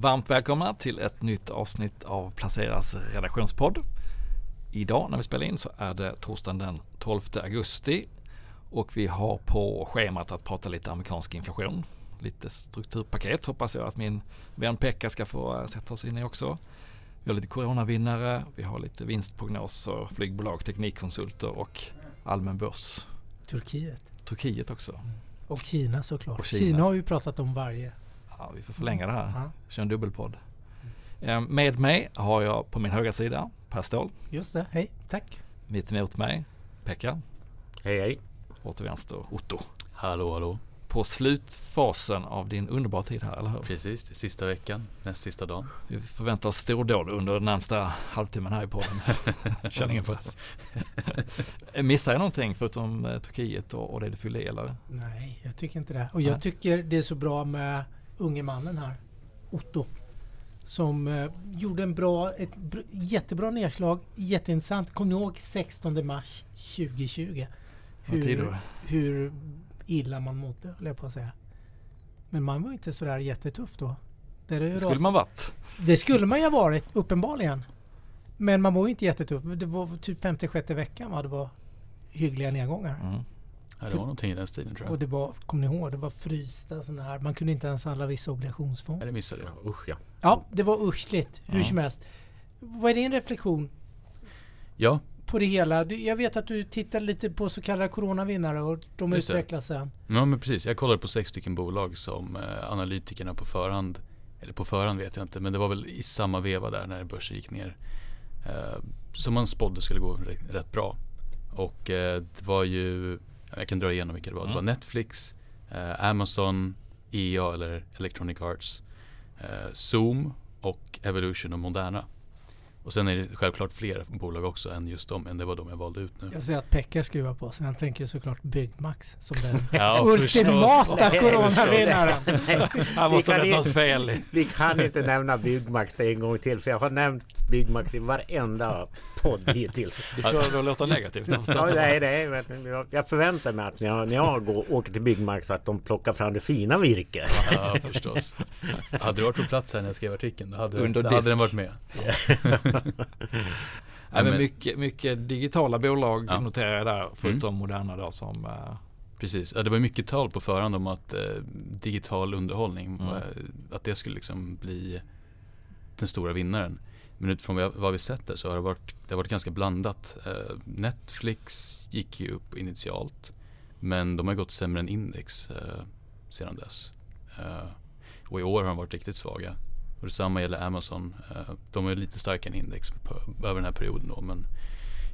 Varmt välkomna till ett nytt avsnitt av Placeras redaktionspodd. Idag när vi spelar in så är det torsdagen den 12 augusti och vi har på schemat att prata lite amerikansk inflation. Lite strukturpaket hoppas jag att min vän Pekka ska få sätta sig in i också. Vi har lite coronavinnare, vi har lite vinstprognoser, flygbolag, teknikkonsulter och allmän börs. Turkiet. Turkiet också. Och Kina såklart. Och Kina. Kina. har vi pratat om varje. Ja, vi får förlänga det här. Ja, Kör en dubbelpodd. Eh, Med mig har jag på min högra sida Per Ståhl. just det. Hej, tack. Mitt emot mig Pekka. Hej hej. Och till vänster Otto. Hallå hallå. På slutfasen av din underbara tid här, eller hur? Precis, det sista veckan, näst sista dagen. Vi förväntar oss stordåd under den närmsta halvtimmen här i podden. Känner ingen press. Missar jag någonting förutom eh, Turkiet och, och det du fyllde i eller? Nej, jag tycker inte det. Och jag Nej. tycker det är så bra med unge mannen här, Otto. Som eh, gjorde en bra, ett br- jättebra nedslag. Jätteintressant. Kom ni ihåg 16 mars 2020? Vad tider Hur, hur illa man mådde, höll jag på att säga. Men man var inte sådär jättetuff då. Det, det skulle man varit. Det skulle man ju ha varit, uppenbarligen. Men man var ju inte jättetuff. Det var typ 56 veckan va? Det var hyggliga nedgångar. Mm. Ja, det var någonting i den stilen tror Och jag. det var, kommer ni ihåg, det var frysta sådana här. Man kunde inte ens handla vissa obligationsfonder. det missade jag. Ja, usch ja. Ja, det var uschligt. Hur Ja. som helst. Vad är din reflektion Ja, på det hela? Du, jag vet att du tittar lite på så kallade coronavinnare och de Just det. utvecklas sen. ja men precis. Jag kollade på sex stycken bolag som eh, analytikerna på förhand, eller på förhand vet jag inte, men det var väl i samma veva där när börsen gick ner. Eh, som man spådde skulle gå rätt, rätt bra. Och eh, det var ju, jag kan dra igenom vilka det var. Det var Mm. Netflix, eh, Amazon, EA eller Electronic Arts, eh, Zoom och Evolution och Moderna. Och sen är det självklart fler bolag också än just dem, men det var de jag valde ut nu. Jag ser att Pekka skruvar på sig. Han tänker såklart Byggmax som den Ja, ultimata coronavinnaren. Här måste Vi det kan vara något fel. Vi kan inte nämna Byggmax en gång till för jag har nämnt Byggmax i varenda podd hittills. Du får det låta negativt. Ja, nej, nej, men jag- jag förväntar mig att när jag, när jag går, åker till Byggmax att de plockar fram det fina virket. Ja, förstås. Hade du varit på plats här när jag skrev artikeln, då hade, Under då hade den varit med. Nej, men mycket, mycket digitala bolag Ja. noterar jag där, förutom Moderna då som eh, Precis, ja, det var mycket tal på förhand om att eh, digital underhållning, Mm. eh, att det skulle liksom bli den stora vinnaren. Men utifrån vad vi sett där så har det varit, det har varit ganska blandat. Eh, Netflix gick ju upp initialt, men de har gått sämre än index eh, sedan dess. Eh, och i år har de varit riktigt svaga. Och detsamma gäller Amazon. Eh, de är lite starkare än index på, över den här perioden då, men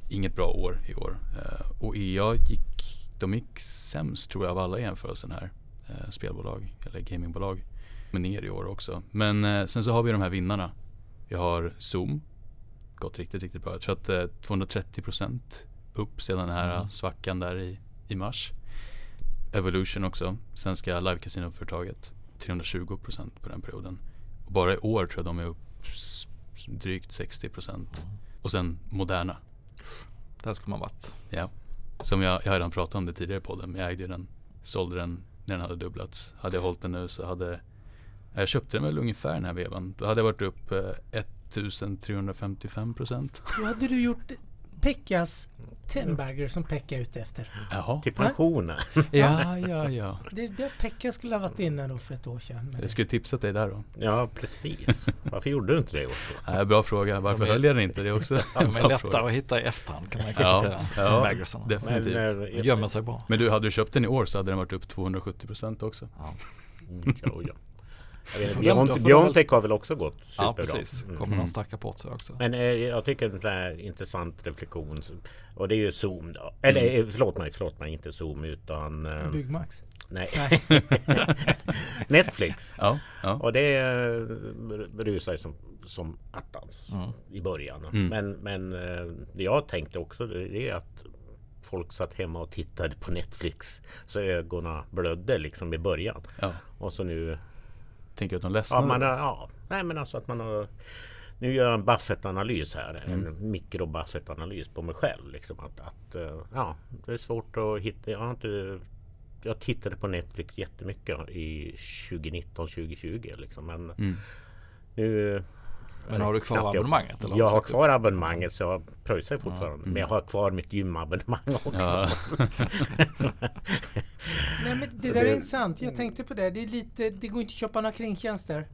inget bra år i år. Eh, och EA gick, de gick sämst tror jag av alla i jämförelsen här. Eh, spelbolag eller gamingbolag. Men ner i år också. Men sen så har vi de här vinnarna. Vi har Zoom. Gått riktigt, riktigt bra. Jag tror att eh, 230% upp sedan den här Mm. svackan där i, i mars. Evolution också, svenska live-casinoföretaget. 320% på den perioden. Och bara i år tror jag de är upp drygt 60%. Och sen Moderna. där skulle man varit. Ja. Som jag, jag har redan pratat om det tidigare på den, men jag ägde den. Sålde den när den hade dubblats. Hade jag hållit den nu så hade jag köpte den väl ungefär den här vevan. Då hade jag varit upp eh, 1355 procent. Då hade du gjort Pekkas Tenbagger som Pekka är ute efter. Jaha. Till pensionen. Ja, ja, ja. Det, det Pekka skulle ha varit inne då för ett år sedan. Men Jag skulle tipsat dig där då. Ja, precis. Varför gjorde du inte det? Otto? Nej, bra fråga. Varför är- höll jag den inte? Det är också är bra lättare fråga. att hitta i efterhand kan man ju Ja, ja, Baggersarna. Men, Definitivt. eh, De gömmer sig bra. Men du, hade du köpt den i år så hade den varit upp 270 procent också. Ja, Mm, ja, ja. Vet, Biontech har väl också gått superbra. ja precis. Mm. Kommer Mm. någon stark rapport så också. Men eh, jag tycker det är en intressant reflektion. Och det är ju Zoom då. Eller Mm. eh, förlåt mig, förlåt mig, inte Zoom utan... Eh, Byggmax. nej. Nej. Netflix. Ja, ja. Och det eh, berusar som, som attans Mm. i början. Mm. Men, men eh, det jag tänkte också det är att folk satt hemma och tittade på Netflix. Så ögonen blödde liksom i början. ja. Och så nu... Tänker att de Ja, ledsnade? man har, ja, nej men alltså att man har... Nu gör jag en Buffett-analys här. Mm. En mikro-Buffett-analys på mig själv. Liksom att, att eh, ja, det är svårt att hitta... Jag har inte... Jag tittade på Netflix jättemycket i 2019-2020 liksom. Men Mm. Nu Men har du kvar knappt jag- abonnemanget? Eller har Jag har kvar abonnemanget så jag pröjsar fortfarande. Mm. Men jag har kvar mitt gymabonnemang också. Ja. Nej, men det där är intressant. Jag tänkte på det. Det, är lite, det går inte att köpa några kringtjänster.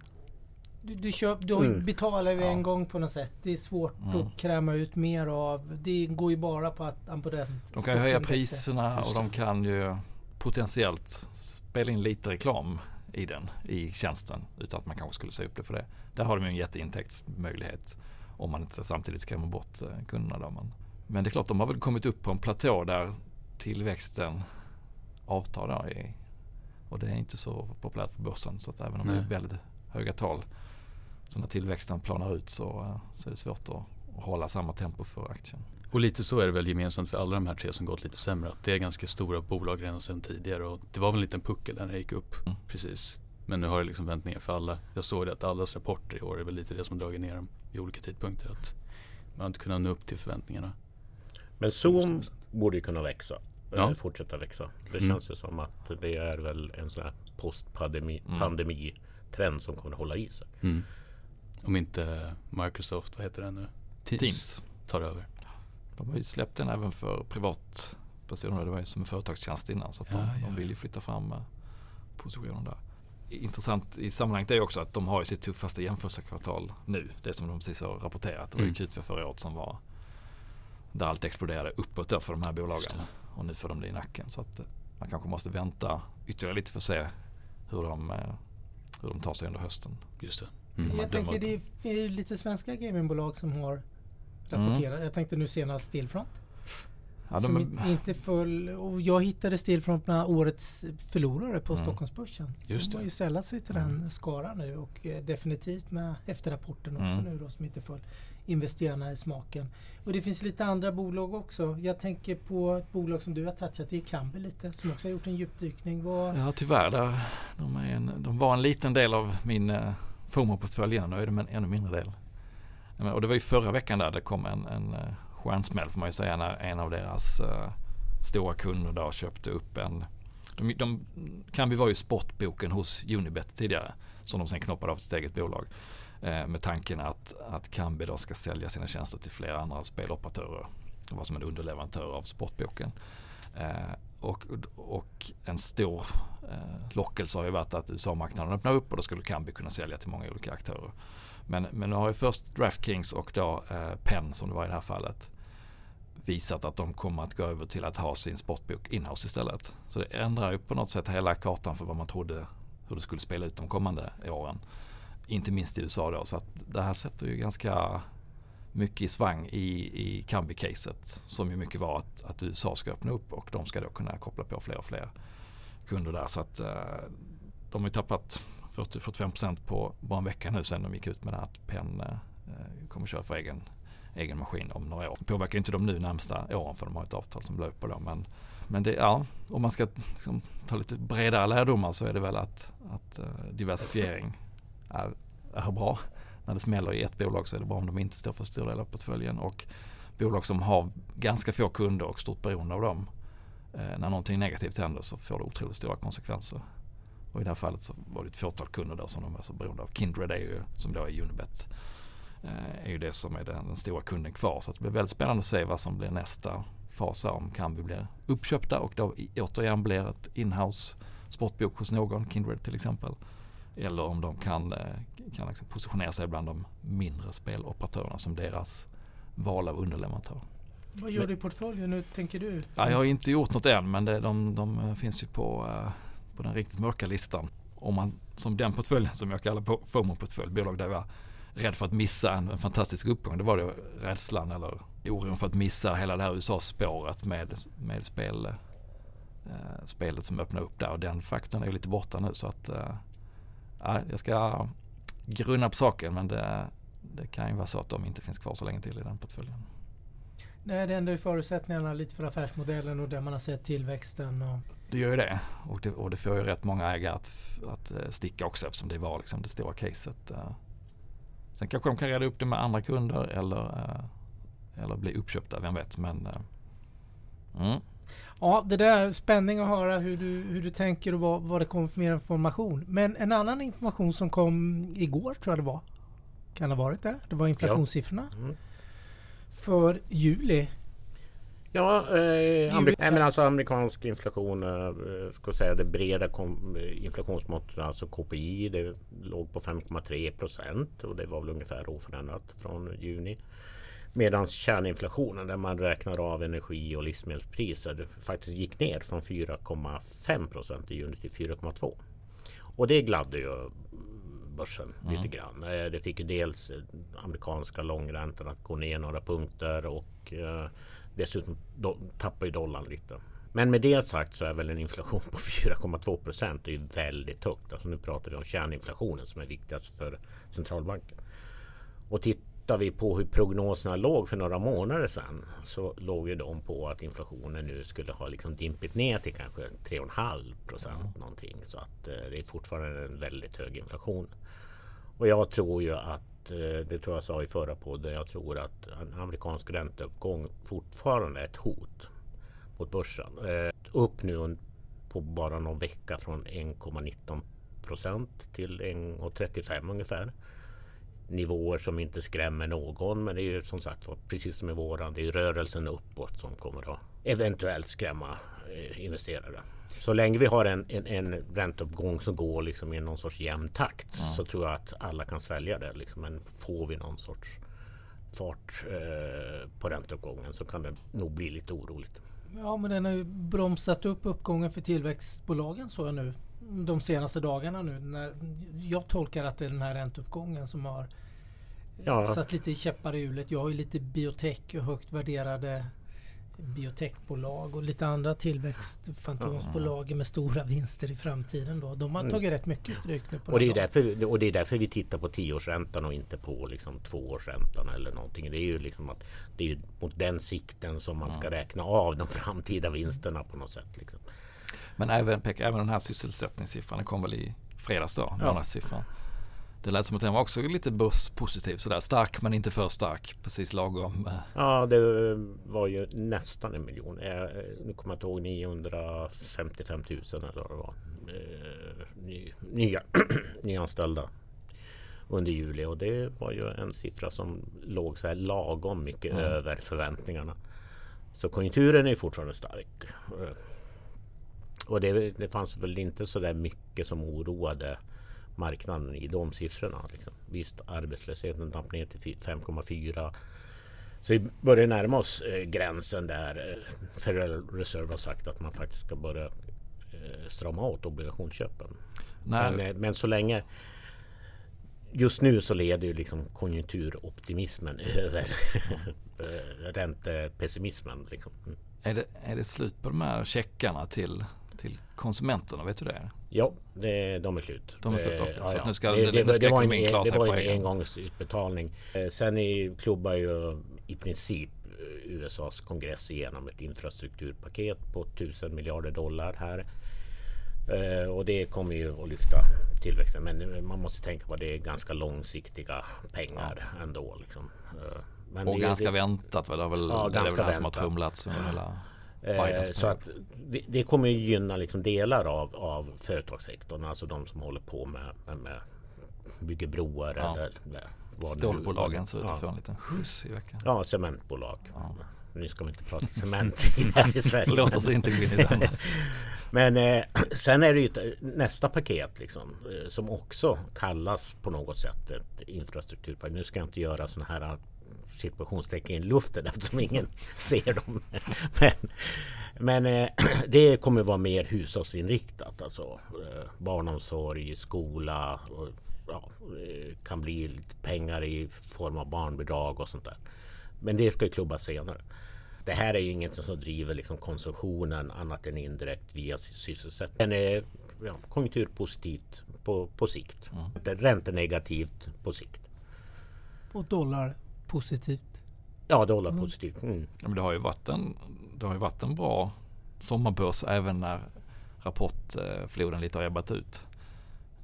Du, du, köp, du Mm. betalar ju Ja. en gång på något sätt. Det är svårt Mm. att kräma ut mer av. Det går ju bara på att abonnent. De kan höja priserna och de kan ju potentiellt spela in lite reklam i den, i tjänsten. Utan att man kanske skulle se upp det för det. Där har de ju en jätteintäktsmöjlighet. Om man inte samtidigt skrämmer bort eh, kunderna. Då. Men, men det är klart, de har väl kommit upp på en platå där tillväxten avtar. Då i, och det är inte så populärt på börsen. Så att även om det är Nej. väldigt höga tal. Så när tillväxten planar ut så, eh, så är det svårt att, att hålla samma tempo för aktien. Och lite så är det väl gemensamt för alla de här tre som gått lite sämre. Att det är ganska stora bolag redan sedan tidigare. Och det var väl en liten puckel där när det gick upp. Mm. Precis. Men nu har det liksom vänt ner för alla. Jag såg det att allas rapporter i år är väl lite det som dragit ner dem vid olika tidpunkter. Att man inte kunnat nå upp till förväntningarna. Men Zoom borde ju kunna växa. Ja. eh, Fortsätta växa. Det Mm. känns ju som att det är väl en sån här postpandemi Mm. pandemi-trend som kommer att hålla i sig. Mm. Om inte Microsoft, vad heter det nu? Teams. tar över. De har ju släppt den även för privatpersoner. Det var ju som en företagstjänst innan. Så att de, Ja, ja, de vill ju ja. flytta fram eh, positionen där. Intressant i sammanhanget är ju också att de har ju sitt tuffaste jämförelsekvartal nu. Det som de precis har rapporterat. Det var ju Mm. Q2 förra året som var där allt exploderade uppåt då för de här bolagen. Och nu får de det i nacken. Så att eh, man kanske måste vänta ytterligare lite för att se hur de, eh, hur de tar sig under hösten. Just det. Mm. Jag tänker det är, det är lite svenska gamingbolag som har rapporterat. Jag tänkte nu senast Stillfront. Ja, som de, inte föll. Och jag hittade Stillfront bland årets förlorare på Mm. Stockholmsbörsen. Just de har ju sällat sig till Mm. den skaran nu och eh, definitivt med efterrapporten också Mm. nu då som inte föll investerarna i smaken. Och det finns lite andra bolag också. Jag tänker på ett bolag som du har touchat, det är Kambi lite, som också har gjort en djupdykning. Vad, Ja tyvärr. Där, de, en, de var en liten del av min eh, FOMO-portfölj. Nu är de en ännu mindre del. Och det var ju förra veckan där det kom en, en eh, stjärnsmäll får man ju säga när en av deras eh, stora kunder då köpte upp en de, de, Kambi var ju sportboken hos Unibet tidigare som de sen knoppade av till sitt eget bolag. Eh, med tanken att, att Kambi då ska sälja sina tjänster till flera andra speloperatörer. Och vara som en underleverantör av sportboken. Eh, och, och en stor eh, lockelse har ju varit att USA-marknaden öppnar upp och då skulle Kambi kunna sälja till många olika aktörer. Men, men nu har ju först DraftKings och då eh, Penn som det var i det här fallet visat att de kommer att gå över till att ha sin sportbok inhouse istället. Så det ändrar ju på något sätt hela kartan för vad man trodde hur det skulle spela ut de kommande åren. Inte minst i USA då. Så att det här sätter ju ganska mycket i svang i, i Kambi-caset. Som ju mycket var att, att USA ska öppna upp och de ska då kunna koppla på fler och fler kunder där. Så att eh, de har ju tappat 40-45% på bara en vecka nu sen de gick ut med det här att Penn kommer kommer köra för egen, egen maskin om några år. Det påverkar inte de nu närmsta åren för de har ett avtal som löper då. Men, men det, ja, om man ska liksom, ta lite bredare lärdomar så är det väl att, att eh, diversifiering är, är bra. När det smäller i ett bolag så är det bra om de inte står för stor del av portföljen. Och bolag som har ganska få kunder och stort beroende av dem. Eh, när någonting negativt händer så får det otroligt stora konsekvenser. Och i det här fallet så var det ett fåtal kunder där som de var så beroende av. Kindred är ju, som då är Unibet, eh, är ju det som är den, den stora kunden kvar. Så det blir väldigt spännande att se vad som blir nästa fas här. Om Kambi blir uppköpta och då återigen blir ett inhouse sportbok hos någon, Kindred till exempel. Eller om de kan, eh, kan liksom positionera sig bland de mindre speloperatörerna som deras val av underleverantör. vad gör du i portföljen nu tänker du? Ja, jag har inte gjort något än men det, de, de finns ju på, eh, på den riktigt mörka listan. Om man, som den portföljen som jag kallar FOMO-portfölj, bolag där jag var rädd för att missa en, en fantastisk uppgång. Det var det rädslan eller oron för att missa hela det här USA-spåret med, med spel, eh, spelet som öppnade upp där. Och den faktorn är ju lite borta nu så att eh, jag ska grunna på saken men det, det kan ju vara så att de inte finns kvar så länge till i den portföljen. Nej, det ändrar ju förutsättningarna lite för affärsmodellen och där man har sett tillväxten. Och, det gör ju det. Och det, och det får ju rätt många ägare att, att eh, sticka också eftersom det var liksom det stora caset. eh. Sen kanske de kan reda upp det med andra kunder eller, eh, eller bli uppköpta, vem vet. Men mm. Ja, det där är spänning att höra hur du, hur du tänker och vad, vad det kommer för mer information. Men en annan information som kom igår tror jag det var. Kan ha varit det. Det var inflationssiffrorna. Mm. För juli. Ja, eh, Juli- Ameri- nej, men alltså amerikansk inflation, eh, ska säga det breda kom- eh, inflationsmåttet, alltså KPI, det låg på 5,3 procent och det var väl ungefär oförändrat från juni. Medan kärninflationen, där man räknar av energi och livsmedelspriser, faktiskt gick ner från 4,5 procent i juni till 4,2. Och det gladde ju börsen lite grann. Eh, Det fick ju dels eh, amerikanska långräntan att gå ner några punkter och eh, dessutom do, tappar ju dollarn lite. Men med det sagt så är väl en inflation på 4,2 procent är ju väldigt högt. Alltså nu pratar vi om kärninflationen som är viktigast för centralbanken. Och tittar vi på hur prognoserna låg för några månader sedan så låg ju de på att inflationen nu skulle ha liksom dimpit ner till kanske 3,5 procent någonting. Så att eh, det är fortfarande en väldigt hög inflation. Och jag tror ju att, Eh, det tror jag sa i förra podden, jag tror att en amerikansk ränteuppgång fortfarande är ett hot mot börsen. Eh, upp nu på bara någon vecka från 1,19 procent till 1,35 ungefär. Nivåer som inte skrämmer någon men det är ju som sagt precis som i våran, det är rörelsen uppåt som kommer att eventuellt skrämma investerare. Så länge vi har en, en, en ränteuppgång som går liksom i någon sorts jämn takt så tror jag att alla kan svälja det. Liksom. Men får vi någon sorts fart eh, på ränteuppgången så kan det nog bli lite oroligt. Ja men den har ju bromsat upp uppgången för tillväxtbolagen så jag nu. De senaste dagarna nu. När jag tolkar att det är den här ränteuppgången som har Ja. satt lite käppar i hjulet. Jag har ju lite biotech och högt värderade biotechbolag och lite andra tillväxtfantomsbolag med stora vinster i framtiden. Då. De har tagit rätt mycket stryk nu på Mm. Och det, är därför, och det är därför vi tittar på tioårsräntan och inte på liksom tvåårsräntan eller någonting. Det är ju liksom att det är mot den sikten som man ska räkna av de framtida vinsterna på något sätt. Liksom. Men även, Pekka, även den här sysselsättningssiffran den kom väl i fredags då, månadssiffran. Det lät som att den var också lite börspositiv sådär. Stark men inte för stark. Precis lagom. eh, Ja, det var ju nästan en miljon. Eh, Nu kommer jag inte ihåg 955 000 eller vad det var. Eh, ny- Nya, nyanställda under juli och det var ju en siffra som låg så här lagom mycket över förväntningarna. Så konjunkturen är fortfarande stark. Eh, Och det, det fanns väl inte så där mycket som oroade marknaden i de siffrorna. Liksom. Visst, arbetslösheten damp ner till fy- 5,4. Så vi börjar närma oss eh, gränsen där eh, Federal Reserve har sagt att man faktiskt ska börja eh, strama åt obligationsköpen. Men, eh, men så länge Just nu så leder ju liksom konjunkturoptimismen över räntepessimismen. Liksom. Mm. är, det, är det slut på de här checkarna till, till konsumenterna? Vet du det? Ja, det, de är slut. De är slut, Eh, okej. Så att nu ska- det, nu det, ska det var en, det var en engångsutbetalning. Eh, Sen är, klubbar ju i princip eh, USAs kongress igenom ett infrastrukturpaket på 1000 miljarder dollar här. Och det kommer ju att lyfta tillväxten. Men man måste tänka på att det är ganska långsiktiga pengar ändå. Liksom. Men Och ganska det, väntat. Va? Det, är väl, Ja, det är väl det här som har trumlats under hela Eh, så att det, det kommer ju gynna liksom delar av, av företagssektorn. Alltså de som håller på med, med, med bygger broar Ja. eller vad Stålbolagen ser ut att få en liten skjuts i veckan. ja, cementbolag. Ja. Nu ska vi inte prata cement här i Sverige. Låt oss inte gå in i den. Men eh, sen är det ju nästa paket liksom, eh, som också kallas på något sätt ett infrastrukturpaket. Nu ska jag inte göra sådana här situationstecken i luften eftersom ingen ser dem. Men, men eh, det kommer vara mer hushållsinriktat. Alltså eh, barnomsorg, skola och ja, eh, kan bli lite pengar i form av barnbidrag och sånt där. Men det ska ju klubbas senare. Det här är ju inget som driver liksom konsumtionen annat än indirekt via sysselsättning. Den är ja, konjunkturpositivt på, på sikt. Det är räntenegativt på sikt. Och dollar positivt. Ja, det håller positivt. Mm. Ja, men det har ju varit en, det har ju varit en bra sommarbörs även när rapportfloden lite har ebbat ut.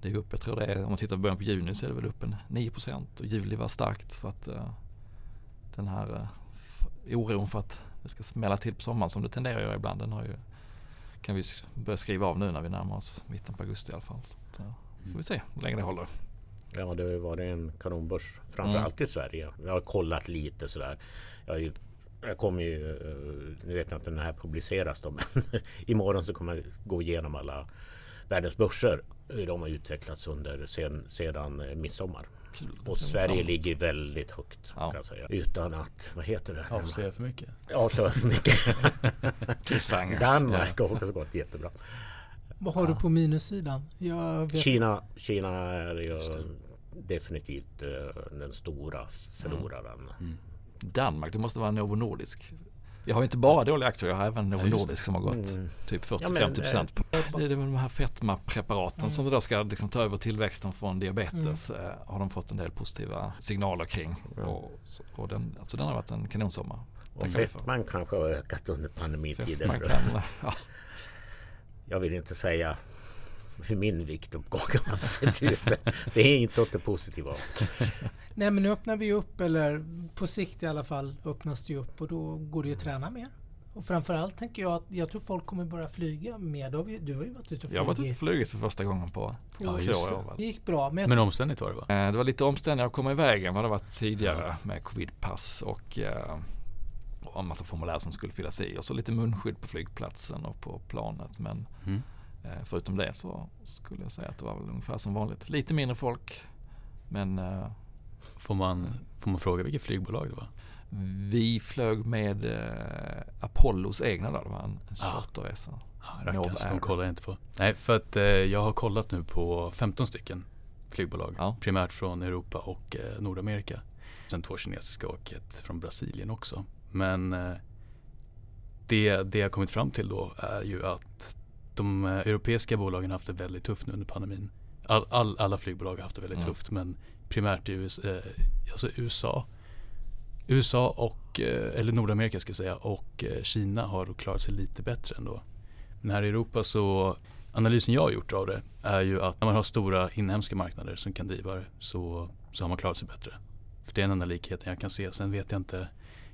Det är upp, jag tror det är, om man tittar på början på juni så är det väl upp en 9% och juli var starkt. Så att eh, den här f- oron för att det ska smälla till på sommaren som det tenderar att göra ibland, den har ju, kan vi börja skriva av nu när vi närmar oss mitten på augusti i alla fall. Så att, eh, får vi se hur länge det håller. Ja, det har ju varit en kanonbörs. Framförallt i Sverige. Jag har kollat lite sådär. Jag, jag kommer ju... eh, Nu vet jag inte när det här publiceras då, men imorgon så kommer jag gå igenom alla världens börser. Hur de har utvecklats under sen, sedan eh, midsommar. Och Sverige framåt. ligger väldigt högt Ja. kan jag säga. Utan att, vad heter det? Avslöja för mycket. Avslöja för mycket. Danmark har också gått jättebra. Vad har du på minussidan? Jag vet, Kina, Kina är ju. Definitivt eh, den stora förloraren. Danmark, det måste vara Novo Nordisk. Jag har ju inte bara dåliga aktier, jag har även Novo Ja, Nordisk som har gått Mm. typ Ja, men, 40-50 procent. Det är de här fetmapreparaten Mm. som då ska liksom ta över tillväxten från diabetes. Eh, har de fått en del positiva signaler kring. Ja. Och, och den, alltså den har varit en kanonsommar. Och fettman kanske har ökat under pandemitiden. Man kan, ja, Jag vill inte säga hur min viktuppgång har sett ut. Det är inte åt det positiva. nej men nu öppnar vi upp, eller på sikt i alla fall öppnas det upp och då går det ju att träna mer. Och framförallt tänker jag att jag tror folk kommer börja flyga mer. Du har, ju- du har ju varit ute och jag har varit ute och flugit. flugit för första gången på Ja, det. år. Det gick bra. Men, Men omständigt var det va? Eh, Det var lite omständigt att komma iväg än vad det varit tidigare med covidpass och, eh, och en massa formulär som skulle fyllas i och så lite munskydd på flygplatsen och på planet. Men Mm. Eh, förutom det så skulle jag säga att det var väl ungefär som vanligt. Lite mindre folk men eh, Får man, får man fråga vilket flygbolag det var? vi flög med eh, Apollos egna då. Det var en, Ah. charterresa. Ah, rackarns, de kollar jag inte på. Nej, för att eh, jag har kollat nu på 15 stycken flygbolag. Ja. Primärt från Europa och eh, Nordamerika. Sen två kinesiska och ett från Brasilien också. Men eh, det, det jag kommit fram till då är ju att de eh, europeiska bolagen har haft det väldigt tufft nu under pandemin. All, all, alla flygbolag har haft det väldigt Mm. tufft men primärt i USA, eh, alltså USA USA och, eh, eller Nordamerika ska jag säga, och eh, Kina har klarat sig lite bättre ändå. Men här i Europa så, analysen jag har gjort av det är ju att när man har stora inhemska marknader som kan driva det så, så har man klarat sig bättre. För det är den enda likheten jag kan se. Sen vet jag inte,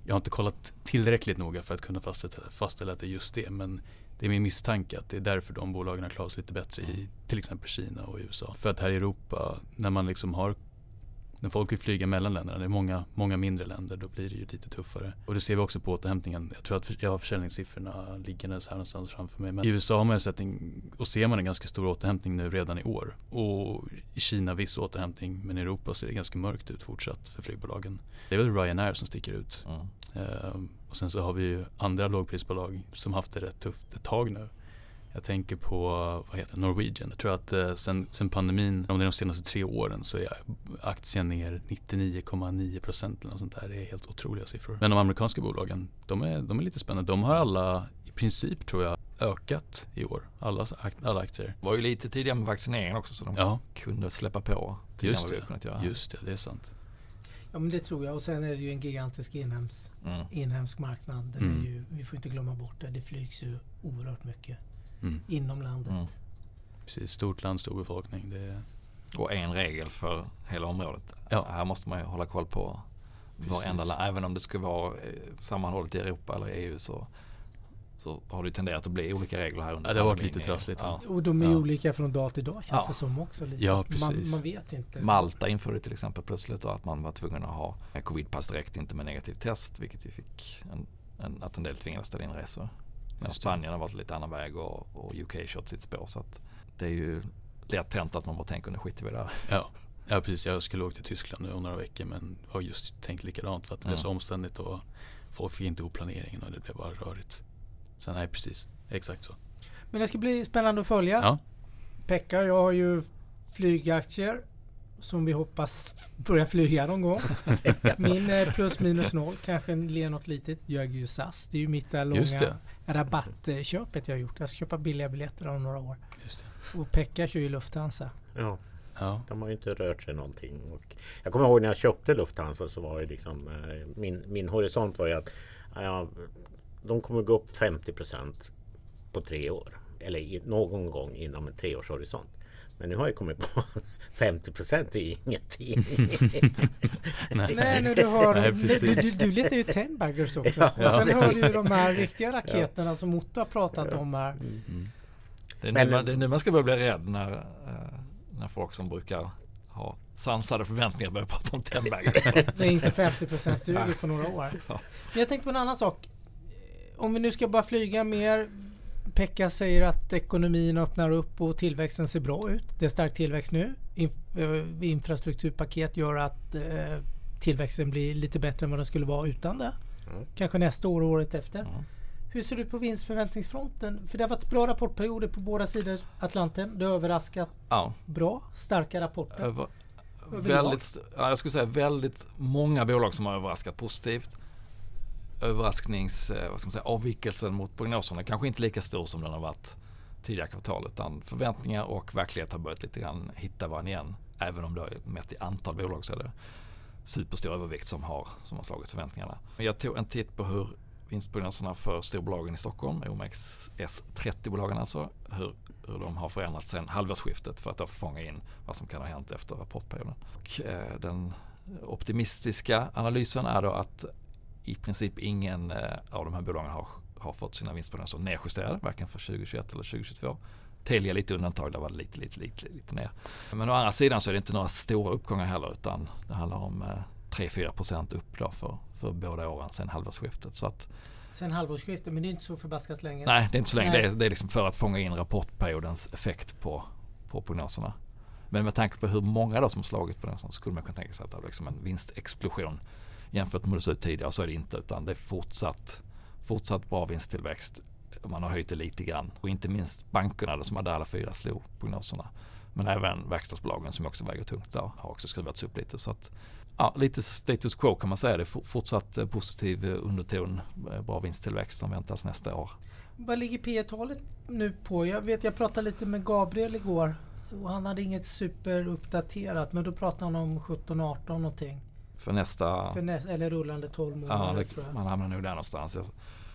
jag har inte kollat tillräckligt noga för att kunna fastställa, fastställa att det är just det. Men det är min misstanke att det är därför de bolagen har klarat sig lite bättre i till exempel Kina och USA. För att här i Europa, när man liksom har när folk vill flyga mellan länderna, det är många, många mindre länder, då blir det ju lite tuffare. Och det ser vi också på återhämtningen. Jag tror att jag har försäljningssiffrorna liggandes här någonstans framför mig. Men i USA har man sett en, och ser man en ganska stor återhämtning nu redan i år. Och i Kina viss återhämtning, men i Europa ser det ganska mörkt ut fortsatt för flygbolagen. Det är väl Ryanair som sticker ut. Mm. Ehm, och sen så har vi ju andra lågprisbolag som haft det rätt tufft ett tag nu. Jag tänker på vad heter det, Norwegian. Jag tror att eh, sen, sen pandemin, om det är de senaste tre åren, så är aktien ner 99,9 procent eller något sånt där. Det är helt otroliga siffror. Men de amerikanska bolagen, de är, de är lite spännande. De har alla, i princip tror jag, ökat i år. Alla, alla aktier. Det var ju lite tidigare med vaccineringen också så de Ja, kunde släppa på just det. har kunnat göra. Just det, det är sant. Ja men det tror jag. Och sen är det ju en gigantisk inhems, Mm. inhemsk marknad. Den Mm. är ju, vi får inte glömma bort det. Det flygs ju oerhört mycket Mm. inom landet. Mm. Precis, stort land, stor befolkning. Det är, Och en regel för hela området. Ja. Här måste man ju hålla koll på varenda land. Även om det skulle vara eh, sammanhållet i Europa eller EU så, så har det ju tenderat att bli olika regler här under Ja, det har varit lite trassligt, Ja. Och de är Ja. olika från dag till dag känns Ja. det som också. Lite. Ja, man, precis. man vet inte. Malta införde till exempel plötsligt då att man var tvungen att ha covidpass direkt, inte med negativ test, vilket ju fick en, en, att en del tvingades ställa in resor. Medan. Spanien har valt lite annan väg och, och UK kört sitt spår. Så att det är ju lätt hänt att man bara tänker nu skiter vi där. Ja. ja, precis. Jag skulle åka till Tyskland nu om några veckor men har just tänkt likadant för att det blev så Mm. omständigt och folk fick inte ihop planeringen och det blev bara rörigt. Så nej, precis. Exakt så. Men det ska bli spännande att följa. Ja, Pekka och jag har ju flygaktier som vi hoppas börja flyga någon gång. Min eh, plus minus noll kanske ler något litet. Jag äger ju SAS. Det är ju mitt där Just långa det. Rabattköpet jag har gjort. Jag ska köpa billiga biljetter om några år. just det. Och Pekka kör ju Lufthansa. Ja, Ja, de har ju inte rört sig någonting. Och jag kommer ihåg när jag köpte Lufthansa så var det liksom eh, min, min horisont var ju att ja, de kommer gå upp 50% på tre år. Eller i, någon gång inom en treårshorisont. Men nu har jag kommit på 50 är ju ingenting. nej. Nej, nu du har... Nej, du, du, du letar ju ten baggers också. Ja. Och sen har du ju de här riktiga raketerna som Otto har pratat om här. Mm. Det är, Men- nu man, det är nu man ska börja bli rädd när, eh, när folk som brukar ha sansade förväntningar börjar prata om Tenbagger. Det är inte 50% duger Nej. på några år. Ja. Men jag tänkte på en annan sak. Om vi nu ska bara flyga mer. Pekka säger att ekonomin öppnar upp och tillväxten ser bra ut. Det är stark tillväxt nu. Eh, infrastrukturpaket gör att eh, tillväxten blir lite bättre än vad den skulle vara utan det. Mm. Kanske nästa år och året efter. Mm. Hur ser ut på vinstförväntningsfronten? För det har varit bra rapportperioder på båda sidor Atlanten. Det har överraskat Ja, bra. Starka rapporter. över, väldigt, ja, jag skulle säga väldigt många bolag som har överraskat positivt. Överrasknings, eh, vad ska man säga, avvikelsen mot prognoserna kanske inte lika stor som den har varit tidigare kvartal utan förväntningar och verklighet har börjat lite grann hitta varandra igen. Även om det är mätt i antal bolag så är det superstor övervikt som har, som har slagit förväntningarna. Jag tog en titt på hur vinstprognoserna för storbolagen i Stockholm, OMX S30-bolagen alltså, hur, hur de har förändrats sedan halvårsskiftet för att då fånga in vad som kan ha hänt efter rapportperioden. Och, eh, den optimistiska analysen är då att i princip ingen eh, av de här bolagen har, har fått sina vinstprognoser nedjusterade, varken för 2021 eller 2022. Telia lite undantag, där var det lite, lite, lite, lite ner. Men å andra sidan så är det inte några stora uppgångar heller utan det handlar om eh, 3-4% upp då för, för båda åren sedan halvårsskiftet. Så att, Sen halvårsskiftet, men det är inte så förbaskat länge. nej, det är inte så länge. Nej. Det är, det är liksom för att fånga in rapportperiodens effekt på, på prognoserna. Men med tanke på hur många då som slagit prognoserna så skulle man kunna tänka sig att det är liksom en vinstexplosion jämfört med hur det såg ut tidigare. Så är det inte utan det är fortsatt, fortsatt bra vinsttillväxt. Man har höjt det lite grann och inte minst bankerna som hade alla fyra slog prognoserna. Men även verkstadsbolagen som också väger tungt där har också skruvats upp lite. Så att, ja, lite status quo kan man säga. Det är fortsatt eh, positiv eh, underton, eh, bra vinsttillväxt som väntas nästa år. Vad ligger P talet nu på? Jag vet jag pratade lite med Gabriel igår. Och han hade inget superuppdaterat men då pratade han om 17-18 någonting. För nästa... För näs- eller rullande 12 månader Ja, det, tror jag. man hamnar nog där någonstans. Jag,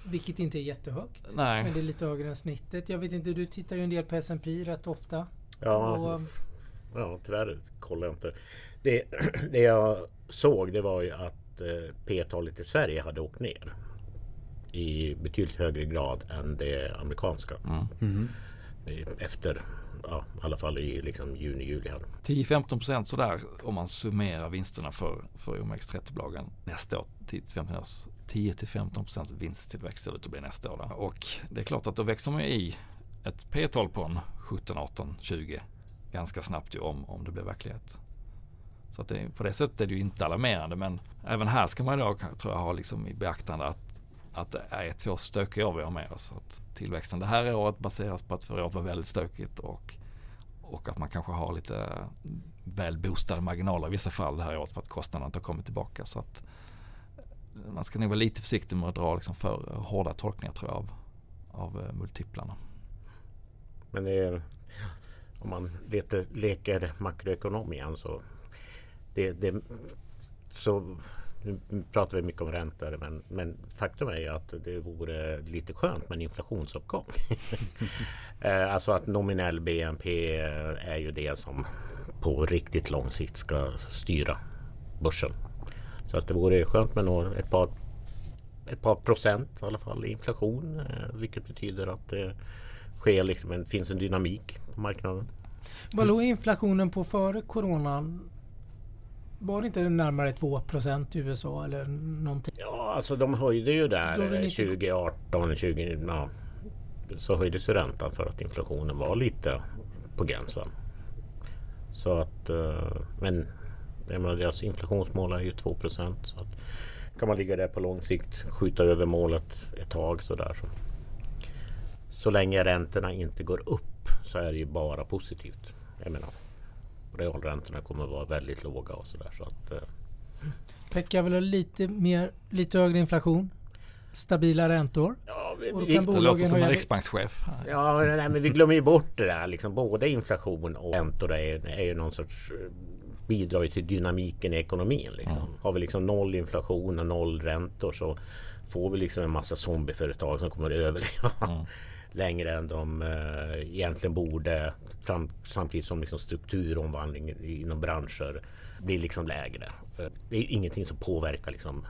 Vilket inte är jättehögt. nej. Men det är lite högre än snittet. Jag vet inte, du tittar ju en del på S&P rätt ofta. Ja, Och, ja, tyvärr kollar jag inte. Det, det jag såg det var ju att eh, P-talet i Sverige hade åkt ner. I betydligt högre grad än det amerikanska. Mm. Eh, Efter, ja, i alla fall i liksom juni, juli. 10-15% sådär om man summerar vinsterna för, för OMX30-bolagen nästa år. 10-15 10-15% vinsttillväxt ser det ut att bli nästa år. Då. Och det är klart att då växer man ju i ett P-tal på en 17, 18, 20 ganska snabbt ju om, om det blir verklighet. Så att det, på det sättet är det ju inte alarmerande men även här ska man då tror jag ha liksom i beaktande att, att det är två stökiga år vi har med oss. Att tillväxten det här året baseras på att förra året var väldigt stökigt och, och att man kanske har lite väl boostade marginaler i vissa fall det här året för att kostnaderna inte har kommit tillbaka. Så att man ska nog vara lite försiktig med att dra liksom för hårda tolkningar tror jag av, av eh, multiplarna. Men det är, om man leter, leker makroekonom igen så det, det, så nu pratar vi mycket om räntor men, men faktum är ju att det vore lite skönt med en inflationsuppgång. Eh, alltså att nominell BNP är ju det som på riktigt lång sikt ska styra börsen. Så att det vore skönt med ett par, ett par procent i alla fall i inflation. Eh, vilket betyder att det sker liksom en, finns en dynamik på marknaden. vad låg inflationen på före coronan? Var det inte närmare 2 i USA eller någonting? Ja, alltså de höjde ju där lite- 2018, 20, ja, så höjdes ju räntan för att inflationen var lite på gränsen. Så att, eh, men jag menar, deras inflationsmål är ju 2% Så att kan man ligga där på lång sikt, skjuta över målet ett tag sådär. Så. så länge räntorna inte går upp så är det ju bara positivt. Jag menar, realräntorna kommer att vara väldigt låga och sådär. Så att, eh, Pekka vill ha lite, mer, lite högre inflation. Stabila räntor. ja, vi, Och då vi- kan Det låter som en riksbankschef. Ja, nej, men vi glömmer ju bort det där. Liksom, både inflation och räntor är, är ju någon sorts eh, bidrar ju till dynamiken i ekonomin. Liksom. Mm. Har vi liksom noll inflation och noll räntor så får vi liksom en massa zombieföretag som kommer att överleva Mm. Längre än de eh, egentligen borde. Fram, samtidigt som liksom strukturomvandlingen inom branscher blir liksom lägre. Det är ingenting som påverkar liksom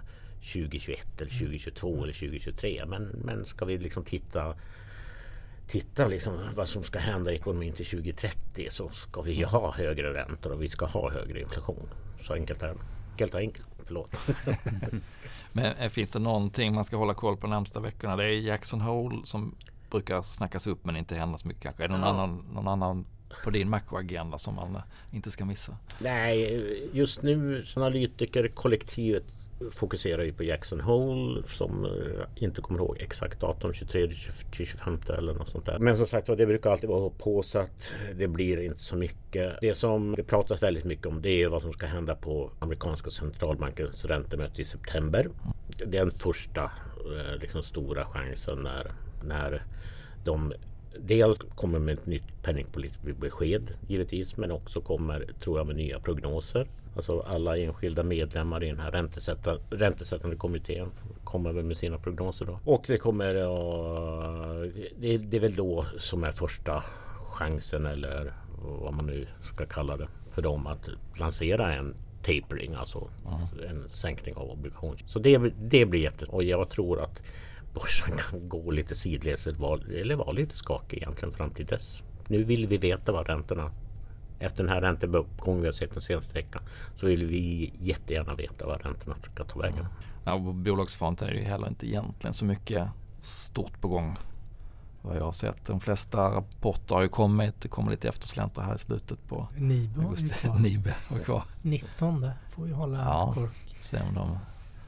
2021 eller 2022 eller 2023. Men, men ska vi liksom titta tittar liksom vad som ska hända i ekonomin till 2030 så ska vi ha högre räntor och vi ska ha högre inflation. Så enkelt är det. Helt enkelt. Förlåt. Men eh, finns det någonting man ska hålla koll på de närmsta veckorna? Det är Jackson Hole som brukar snackas upp men inte händer så mycket kanske. Är det någon, Ja. annan, någon annan på din makroagenda som man eh, inte ska missa? Nej, just nu analytikerkollektivet fokuserar ju på Jackson Hole som eh, inte kommer ihåg exakt datum 23 till 25 eller något sånt där. Men som sagt det brukar alltid vara påsatt. Det blir inte så mycket. Det som det pratas väldigt mycket om det är vad som ska hända på amerikanska centralbankens räntemöte i september. Det är den första eh, liksom stora chansen när, när de Dels kommer med ett nytt penningpolitiskt besked givetvis men också kommer, tror jag, med nya prognoser. Alltså alla enskilda medlemmar i den här räntesätta, räntesättande kommittén kommer med sina prognoser då. Och det kommer att... Det, det är väl då som är första chansen eller vad man nu ska kalla det för dem att lansera en tapering, alltså en sänkning av obligation. Så det, det blir jätte... Och jag tror att börsen kan gå lite sidledes eller vara, lite skakig egentligen fram till dess. Nu vill vi veta vad räntorna efter den här ränteuppgången vi har sett den senaste veckan så vill vi jättegärna veta vad räntorna ska ta vägen. Ja, och på bolagsfronten är det ju heller inte egentligen så mycket stort på gång. Vad jag har sett. De flesta rapporter har ju kommit. Det kommer lite eftersläntar här i slutet på ju augusti. Nibe var kvar. 19 får vi hålla Ja. koll. Se om de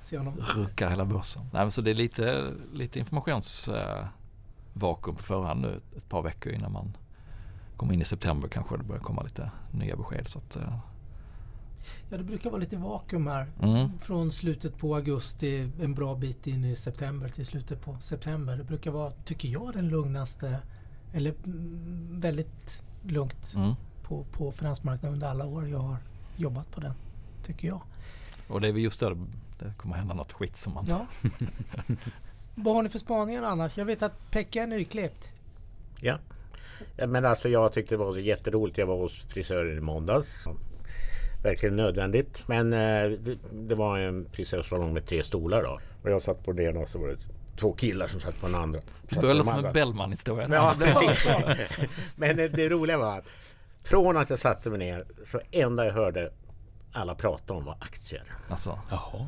Se om de... ruckar hela börsen. Nej, så det är lite, lite informationsvakuum på förhand nu ett par veckor innan man kommer in i september kanske det börjar komma lite nya besked. Så att, eh, Ja, det brukar vara lite vakuum här. mm, Från slutet på augusti en bra bit in i september till slutet på september. Det brukar vara, tycker jag, den lugnaste eller mm, väldigt lugnt mm. på, på finansmarknaden under alla år jag har jobbat på den. Tycker jag. Och det är väl just det, det kommer hända något skit som man... Ja. Vad har ni för spaningar annars? Jag vet att Pekka är nyklippt. Ja. Men alltså jag tyckte det var så jätteroligt. Jag var hos frisören i måndags. Verkligen nödvändigt. Men eh, det, det var en frisörsalong med tre stolar då. Och jag satt på den och så var det två killar som satt på den andra. Det de som en Bellman-historia. Ja, precis. Men det, det roliga var att från att jag satte mig ner så enda jag hörde alla prata om var aktier. Alltså, Jaha.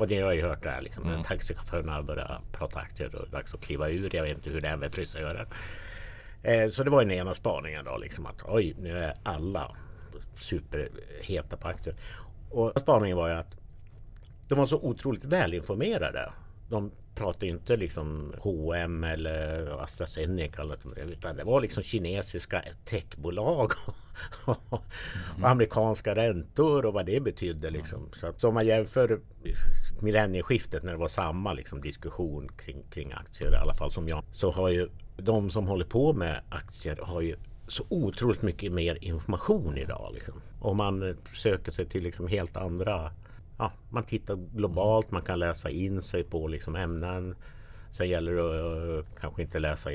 Och det har jag ju hört där liksom. Mm. När taxichaufförerna börjar prata aktier det dags att kliva ur. Jag vet inte hur det är med frisören. Eh, så det var ju den ena spaningen då liksom att oj nu är alla superheta på aktier. Och spaningen var ju att de var så otroligt välinformerade. De pratade inte liksom H&M eller AstraZeneca eller något, utan det var liksom kinesiska techbolag och amerikanska räntor och vad det betydde. Liksom. Så att om man jämför millennieskiftet när det var samma liksom, diskussion kring, kring aktier, i alla fall som jag, så har ju de som håller på med aktier har ju så otroligt mycket mer information idag. Liksom. Och man söker sig till liksom helt andra ja, man tittar globalt, man kan läsa in sig på liksom ämnen. Sen gäller det att kanske inte läsa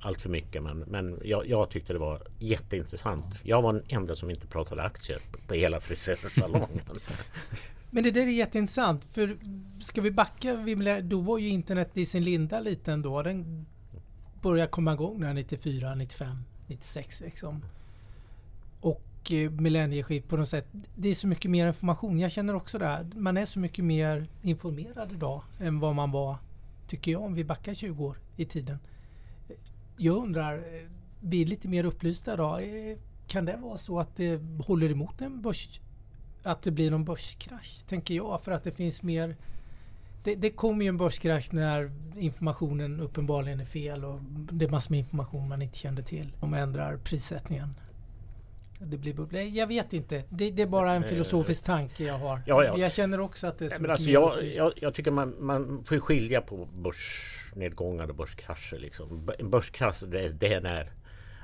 allt för mycket men, men jag, jag tyckte det var jätteintressant. Jag var den enda som inte pratade aktier på hela frisörsalongen. Men det där är jätteintressant. För ska vi backa, då var ju internet i sin linda lite ändå. Den började komma igång där 94, 95, 96 liksom. Och eh, millennieskift på något sätt. Det är så mycket mer information. Jag känner också det här. Man är så mycket mer informerad idag än vad man var, tycker jag, om vi backar 20 år i tiden. Jag undrar, eh, vi är lite mer upplysta idag. Eh, kan det vara så att det håller emot en börs att det blir någon börskrasch, tänker jag. För att det finns mer... Det, det kommer ju en börskrasch när informationen uppenbarligen är fel och det är massor med information man inte kände till. De ändrar prissättningen. Det blir bubblor. Jag vet inte. Det, det är bara en filosofisk tanke jag har. Ja, ja. Jag känner också att det är så men alltså jag, jag, jag tycker man, man får skilja på börsnedgångar och börskrascher. Liksom. En börskrasch det, det är när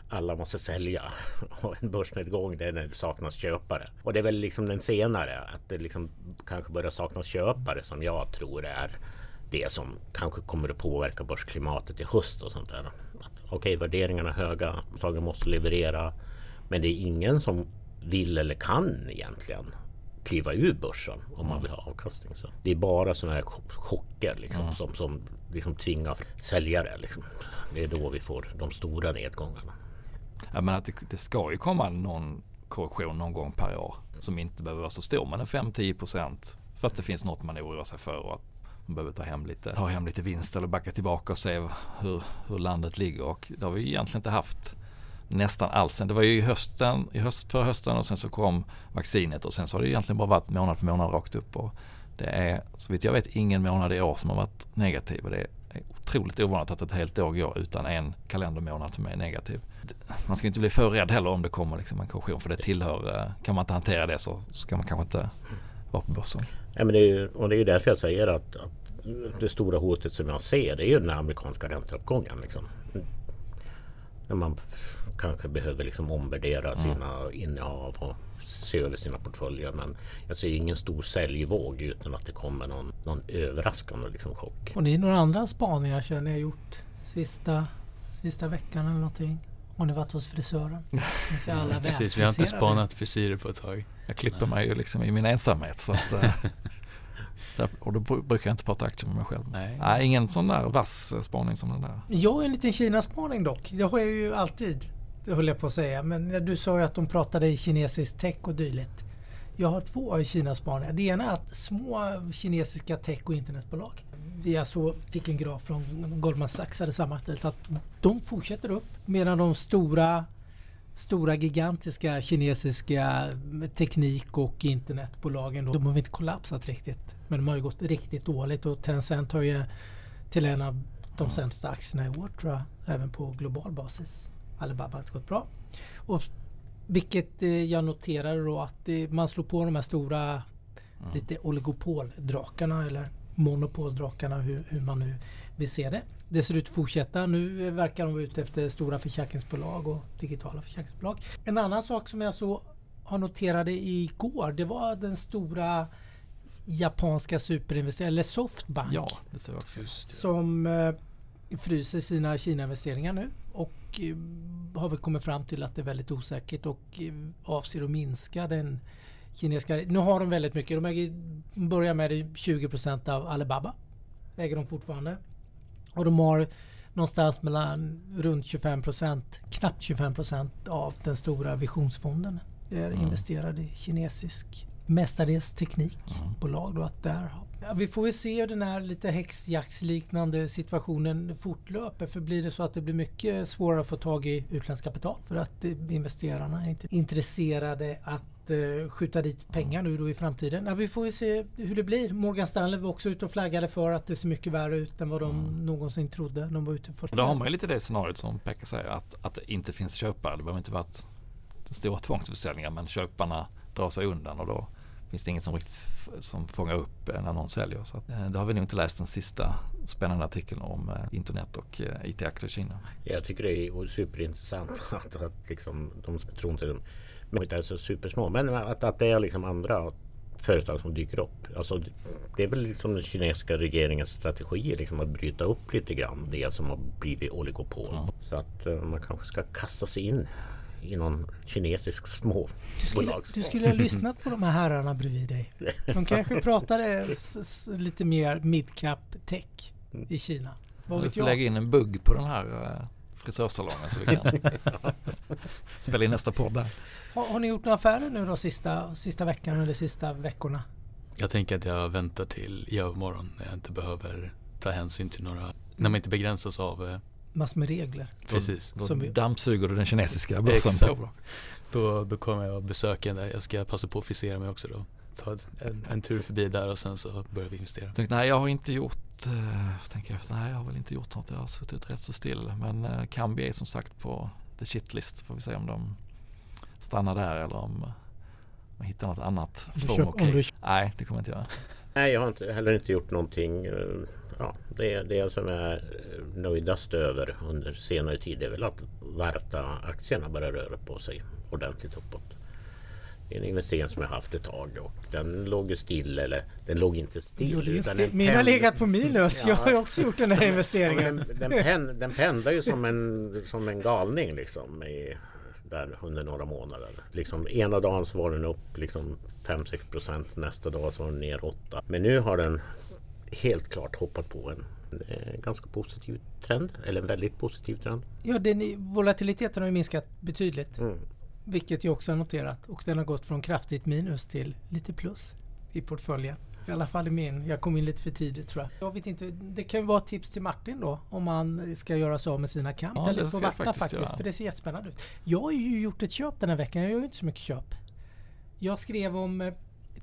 alla måste sälja. Och en börsnedgång det är när det saknas köpare. Och det är väl liksom den senare. Att det liksom kanske börjar saknas köpare som jag tror är det som kanske kommer att påverka börsklimatet i höst och sånt där. Att, Okej, värderingarna är höga, företagen måste leverera. Men det är ingen som vill eller kan egentligen kliva ur börsen om man vill ha avkastning. Så det är bara sådana här chocker liksom, Mm. som, som liksom tvingar säljare. Liksom. Det är då vi får de stora nedgångarna. Jag menar att det, det ska ju komma någon korrektion någon gång per år som inte behöver vara så stor men en 5-10 procent för att det finns något man oroar sig för och att man behöver ta hem lite, ta hem lite vinst eller backa tillbaka och se hur, hur landet ligger och det har vi egentligen inte haft nästan alls. Det var ju i hösten, i höst, förra hösten och sen så kom vaccinet och sen så har det egentligen bara varit månad för månad rakt upp och det är så vitt jag vet ingen månad i år som har varit negativ och det är otroligt ovanligt att ett helt år går utan en kalendermånad som är negativ. Man ska inte bli för rädd heller om det kommer liksom en korrektion för det tillhör, eh, kan man inte hantera det så ska man kanske inte vara på börsen. Ja, men det är ju, och det är ju därför jag säger att, att det stora hotet som jag ser det är ju den amerikanska ränteuppgången. Liksom. När man kanske behöver liksom omvärdera sina innehav och se över sina portföljer. Men jag ser ingen stor säljvåg utan att det kommer någon, någon överraskande liksom chock. Och det är några andra spaningar känner ni har gjort sista, sista veckan eller någonting? Har ni varit hos frisören? Ni Precis, vi har inte spanat frisyrer på ett tag. Jag klipper mig ju liksom i min ensamhet så att, eh, där, och då bru- brukar jag inte prata aktier med mig själv. Nej. Nej, ingen sån där vass eh, spaning som den där. Jag har en liten Kina-spaning dock. Det har jag ju alltid. Det höll jag på att säga. Men du sa ju att de pratade i kinesisk tech och dylikt. Jag har två Kina-spaningar. Det ena är att små kinesiska tech och internetbolag. Jag så fick en graf från Goldman Sachs hade sammanställt att de fortsätter upp medan de stora stora gigantiska kinesiska teknik och internetbolagen de har inte kollapsat riktigt. Men de har ju gått riktigt dåligt och Tencent har ju till en av de sämsta aktierna i år tror jag. Även på global basis. Alibaba har inte gått bra. Och vilket eh, jag noterade då att man slår på de här stora lite oligopoldrakarna eller monopoldrakarna hur, hur man nu vill se det. Det ser ut att fortsätta. Nu verkar de vara ute efter stora försäkringsbolag och digitala försäkringsbolag. En annan sak som jag så har noterade igår det var den stora japanska superinvesteraren, eller Softbank Ja, det ser jag också. Just det. som eh, fryser sina Kina-investeringar nu och eh, har väl kommit fram till att det är väldigt osäkert och eh, avser att minska den kinesiska... Nu har de väldigt mycket. De äger, börjar med det 20% av Alibaba. Äger de fortfarande. Och de har någonstans mellan runt 25% knappt 25% av den stora visionsfonden. Det är investerad i kinesisk mestadels teknikbolag. Då, att där, vi får ju se hur den här lite häxjaktsliknande situationen fortlöper. För blir det så att det blir mycket svårare att få tag i utländskt kapital för att investerarna är inte intresserade att eh, skjuta dit pengar nu då i framtiden. Ja, vi får ju se hur det blir. Morgan Stanley var också ute och flaggade för att det ser mycket värre ut än vad de någonsin trodde. De var ute för Då har man ju lite det scenariot som Pekka säger att, att det inte finns köpare. Det behöver inte vara stora tvångsförsäljningen men köparna drar sig undan och då finns det inget som riktigt som fångar upp när någon säljer. Så att, eh, det har vi nog inte läst den sista spännande artikeln om eh, internet och eh, IT-aktier i Kina. Jag tycker det är superintressant att, att liksom, de tror inte de de inte är så supersmå. Men att, att det är liksom andra företag som dyker upp. Alltså, det är väl liksom den kinesiska regeringens strategi liksom att bryta upp lite grann det som har blivit oligopol. Så att eh, man kanske ska kasta sig in i någon kinesisk Du skulle, småbolag. du skulle ha lyssnat på de här herrarna bredvid dig. De kanske pratade lite mer midcap tech i Kina. Vad Du vet får jag? lägga in en bugg på den här eh, frisörsalongen så vi kan spela in nästa podd där. Har, har ni gjort några affärer nu då sista, sista veckan eller sista veckorna? Jag tänker att jag väntar till i övermorgon när jag inte behöver ta hänsyn till några, när man inte begränsas av eh, Massor med regler. precis. Då Som dammsuger du den kinesiska börsen. Då, då kommer jag besöka där. Jag ska passa på att frisera mig också då. Ta en, en tur förbi där och sen så börjar vi investera. Jag tänkte, nej jag har inte gjort, eh, tänker jag efter, nej jag har väl inte gjort något, jag har suttit rätt så still. Men eh, Kambi är som sagt på the shitlist, får vi se om de stannar där eller om man hittar något annat Du form köp- och om du-. Nej, det kommer jag inte göra. Nej, jag har inte, heller inte gjort någonting. Ja, det, det som jag är eh, nöjdast över under senare tid är väl att Varta-aktierna börjar röra på sig ordentligt uppåt. Det är en investering som jag haft ett tag och den låg ju still, eller den låg inte still. Jo, utan den Min har legat på minus. Jag har Ja. också gjort den här Ja, investeringen. den, den, pen, den pendlar ju som en, som en galning liksom. I, där under några månader. Liksom, ena dagen så var den upp liksom 5-6 procent. Nästa dag så var den ner 8. Men nu har den helt klart hoppat på en, en ganska positiv trend. Eller en väldigt positiv trend. Ja, den, volatiliteten har ju minskat betydligt. Mm. Vilket jag också har noterat. Och den har gått från kraftigt minus till lite plus i portföljen. I alla fall i min. Jag kom in lite för tidigt tror jag. Jag vet inte. Det kan ju vara ett tips till Martin då. Om man ska göra sig av med sina kamp. Ja, lite på vakta faktiskt faktiskt. För det ser jättespännande ut. Jag har ju gjort ett köp den här veckan. Jag gör ju inte så mycket köp. Jag skrev om eh,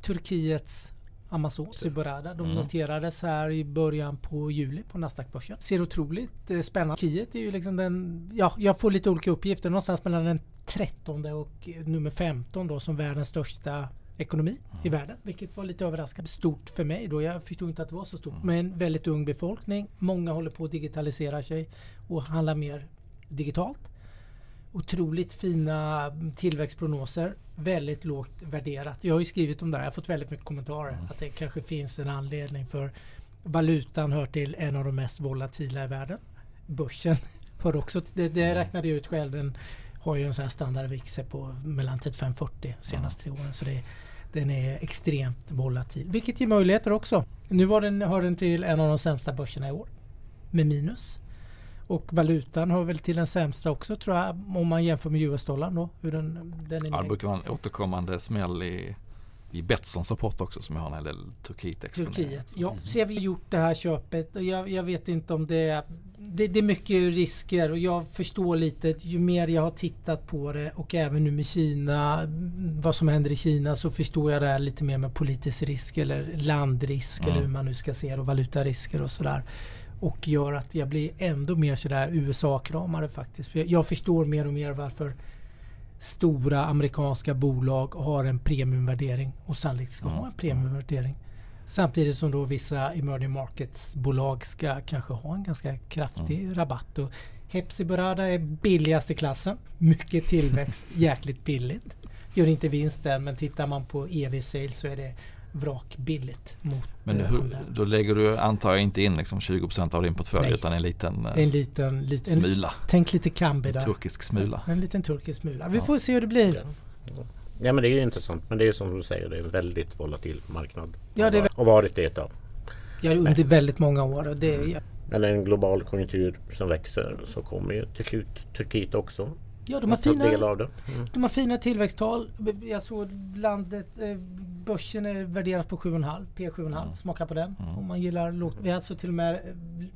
Turkiets Amazon, Cyberada. De Mm. noterades här i början på juli på Nasdaq-börsen. Ser otroligt eh, spännande Turkiet är ju liksom den... Ja, jag får lite olika uppgifter. Någonstans mellan den 13 och eh, nummer 15 då som världens största ekonomi i världen. Vilket var lite överraskande stort för mig då. Jag förstod inte att det var så stort. Men väldigt ung befolkning. Många håller på att digitalisera sig och handla mer digitalt. Otroligt fina tillväxtprognoser. Väldigt lågt värderat. Jag har ju skrivit om det här. Jag har fått väldigt mycket kommentarer. Att det kanske finns en anledning för valutan hör till en av de mest volatila i världen. Börsen hör också till det. Det räknade jag ut själv. Den har ju en sån här standardvixe på mellan 35-40 senaste tre åren. Så det, den är extremt volatil. Vilket ger möjligheter också. Nu var den, hör den till en av de sämsta börserna i år. Med minus. Och valutan hör väl till den sämsta också tror jag. Om man jämför med US-dollarn då. Hur den, den är Ja, det brukar vara en återkommande smäll i, i Betssons rapport också som jag har en hel del Turkiet-exponering. Turkiet. Ja, så har vi gjort det här köpet och jag, jag vet inte om det är... Det, det är mycket risker och jag förstår lite ju mer jag har tittat på det och även nu med Kina, vad som händer i Kina så förstår jag det här lite mer med politisk risk eller landrisk Mm. eller hur man nu ska se det och valutarisker och sådär. Och gör att jag blir ändå mer sådär USA-kramare faktiskt. För jag, förstår mer och mer varför stora amerikanska bolag har en premiumvärdering och sannolikt ska Mm. ha en premiumvärdering. Samtidigt som då vissa emerging markets-bolag ska kanske ha en ganska kraftig Mm. rabatt. Och Hepsi Burada är billigast i klassen. Mycket tillväxt, jäkligt billigt. Gör inte vinsten men tittar man på EV-sales så är det vrakbilligt mot Men eh, hur, då lägger du, antar jag, inte in liksom 20% av din portfölj Nej. utan en liten eh, En liten, liten smula. Tänk lite Kambi En där. turkisk smula. En liten turkisk smula. Vi Ja. får se hur det blir. Ja. Men det är ju intressant. Men det är som du säger, det är en väldigt volatil marknad. Ja, det är Och varit det ett tag. Ja, under väldigt många år. Och det, ja, Men en global konjunktur som växer så kommer ju till slut Turkiet också ja, de har ta del fina, av det. Mm. de har fina tillväxttal. Jag såg landet, eh, börsen är värderat på 7,5, P7,5. Mm. Smaka på den. Mm. Om man gillar lågt. Vi har alltså till och med,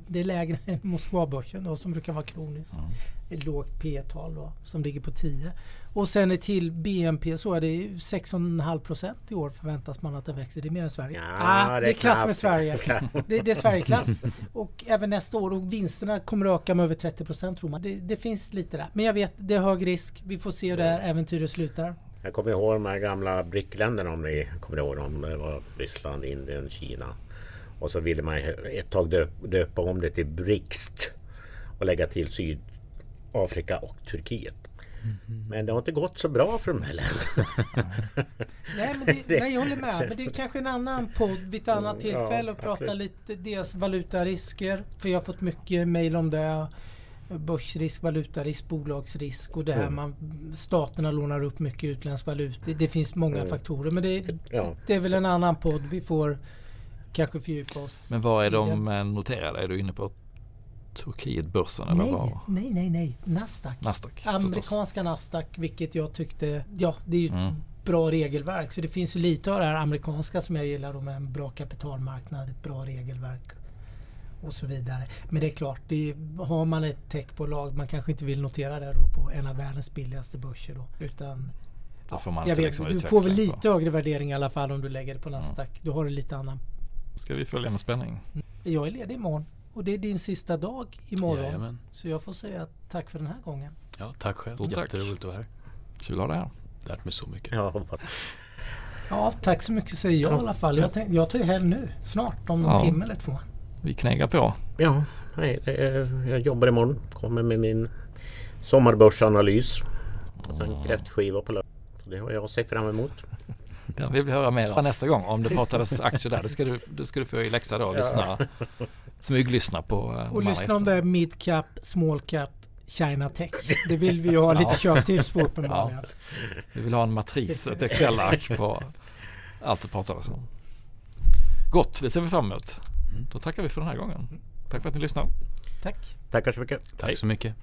det är lägre än Moskvabörsen då, som brukar vara kroniskt. Mm. Lågt P tal då, som ligger på 10. Och sen är till BNP så är det 6,5 procent i år förväntas man att det växer. Det är mer än Sverige. ah, det är klass med knappt. Sverige. Det, det är Sverigeklass. Och även nästa år. Och vinsterna kommer att öka med över 30 procent tror man. Det, det finns lite där. Men jag vet, det är hög risk. Vi får se hur det här äventyret slutar. Jag kommer ihåg de här gamla BRIC-länderna om ni kommer ihåg dem. Det var Ryssland, Indien, Kina. Och så ville man ett tag döp, döpa om det till BRICST och lägga till Sydafrika och Turkiet. Men det har inte gått så bra för de här länderna. Nej, men det, nej, jag håller med. Men det är kanske en annan podd vid ett annat Mm, ja, tillfälle och prata absolut. lite dels valutarisker. För jag har fått mycket mejl om det. Börsrisk, valutarisk, bolagsrisk och det här Mm. man staterna lånar upp mycket utländsk valuta. Det, det finns många Mm. faktorer. Men det, Ja. det är väl en annan podd. Vi får kanske fördjupa oss. Men var är de noterade? Är du inne på Turkietbörsen eller Nej, var? nej, nej, nej. Nasdaq. Nasdaq förstås. Amerikanska Nasdaq, vilket jag tyckte, ja det är ju Mm. bra regelverk. Så det finns ju lite av det här amerikanska som jag gillar då med en bra kapitalmarknad, ett bra regelverk och så vidare. Men det är klart, det är, har man ett techbolag, man kanske inte vill notera det då på en av världens billigaste börser då. Utan Då får man jag vet, liksom du får väl på. lite högre värdering i alla fall om du lägger det på Nasdaq. Du har det lite annan. Ska vi följa med spänning? Jag är ledig imorgon och det är din sista dag imorgon. Jajamän. Så jag får säga tack för den här gången. Ja, tack själv. Stort tack. Jätteroligt att vara här. Kul att ha dig här. Lärt mig så mycket. Hoppas. Ja, tack så mycket säger jag i alla fall. Jag, tänk, jag tar ju helg nu snart om någon Ja. timme eller två. Vi knegar på. Ja, nej, det är, jag jobbar imorgon. Kommer med min sommarbörsanalys. Och sen kräftskiva på lördag. Så det har jag att se fram emot. Den vill vi höra mer om nästa gång. Om det pratades aktier där, då ska du, då ska du få i läxa då och lyssna. Smyglyssna på eh, Och lyssna om det är mid cap, small cap, China Tech. Det vill vi ju ha lite Ja. köptips på uppenbarligen. Vi vill ha en matris, ett Excel-ark på allt det pratades om. Gott, det ser vi fram emot. Mm. Då tackar vi för den här gången. Tack för att ni lyssnade. Tack. Tackar så mycket. Tack så mycket.